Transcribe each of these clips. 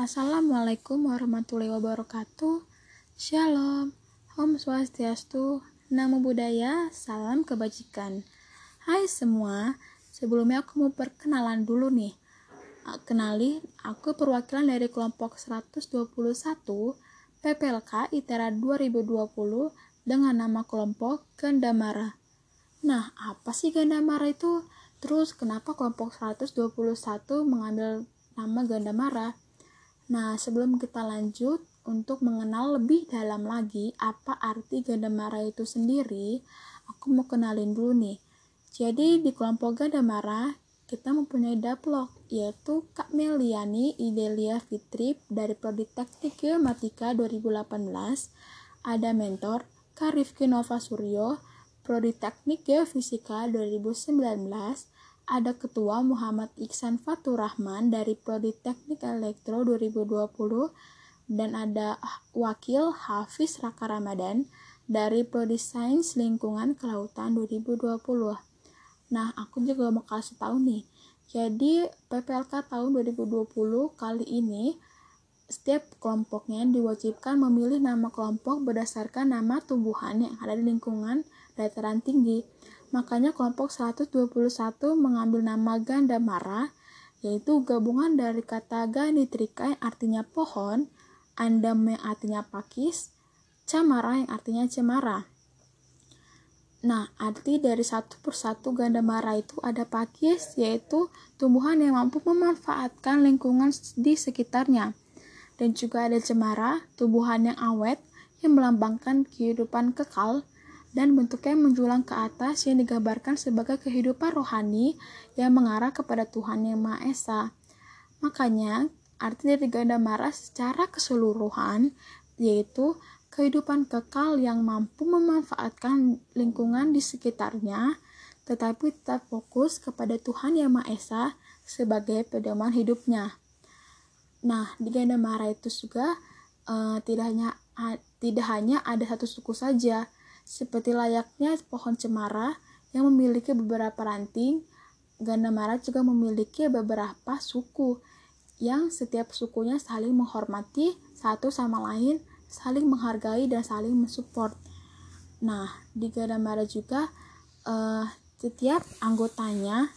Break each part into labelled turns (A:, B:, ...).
A: Assalamualaikum warahmatullahi wabarakatuh. Shalom, Om Swastiastu, Namo Buddhaya, Salam Kebajikan. Hai semua, sebelumnya aku mau perkenalan dulu nih. Ah, kenali, aku perwakilan dari kelompok 121 PPLK ITERA 2020 dengan nama kelompok Gandamara. Nah, apa sih Gandamara itu? Terus kenapa kelompok 121 mengambil nama Gandamara? Nah, sebelum kita lanjut untuk mengenal lebih dalam lagi apa arti Gandamara itu sendiri, aku mau kenalin dulu nih. Jadi di kelompok Gandamara kita mempunyai daplok yaitu Kak Meliani Idelia Fitri dari Prodi Teknik Geomatika 2018, ada mentor Kak Rifki Nova Suryo, Prodi Teknik Geofisika 2019, ada Ketua Muhammad Iksan Fatur Rahman dari Prodi Teknik Elektro 2020 dan ada Wakil Hafiz Raka Ramadan dari Prodi Sains Lingkungan Kelautan 2020. Nah, aku juga mau kasih tahu nih. Jadi, PPLK tahun 2020 kali ini setiap kelompoknya diwajibkan memilih nama kelompok berdasarkan nama tumbuhan yang ada di lingkungan dataran tinggi Makanya kelompok 121 mengambil nama Gandamara, yaitu gabungan dari kata Ganitrika yang artinya pohon, Andam yang artinya pakis, Camara yang artinya cemara. Nah, arti dari satu persatu Gandamara itu ada pakis, yaitu tumbuhan yang mampu memanfaatkan lingkungan di sekitarnya. Dan juga ada cemara, tumbuhan yang awet, yang melambangkan kehidupan kekal, dan bentuknya menjulang ke atas yang digambarkan sebagai kehidupan rohani yang mengarah kepada Tuhan Yang Maha Esa. Makanya, arti dari ganda mara secara keseluruhan yaitu kehidupan kekal yang mampu memanfaatkan lingkungan di sekitarnya, tetapi tetap fokus kepada Tuhan Yang Maha Esa sebagai pedoman hidupnya. Nah, di ganda mara itu juga uh, tidak hanya uh, tidak hanya ada satu suku saja, seperti layaknya pohon cemara yang memiliki beberapa ranting, Gandamara juga memiliki beberapa suku yang setiap sukunya saling menghormati satu sama lain, saling menghargai dan saling mensupport. Nah, di Gandamara juga uh, setiap anggotanya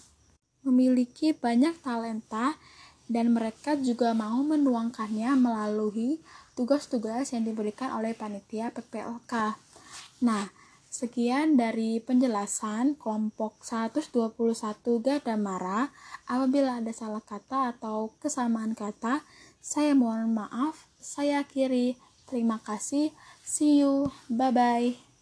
A: memiliki banyak talenta dan mereka juga mau menuangkannya melalui tugas-tugas yang diberikan oleh panitia PPLK. Nah, sekian dari penjelasan kelompok 121 Gadamara. Apabila ada salah kata atau kesamaan kata, saya mohon maaf. Saya akhiri. Terima kasih. See you. Bye-bye.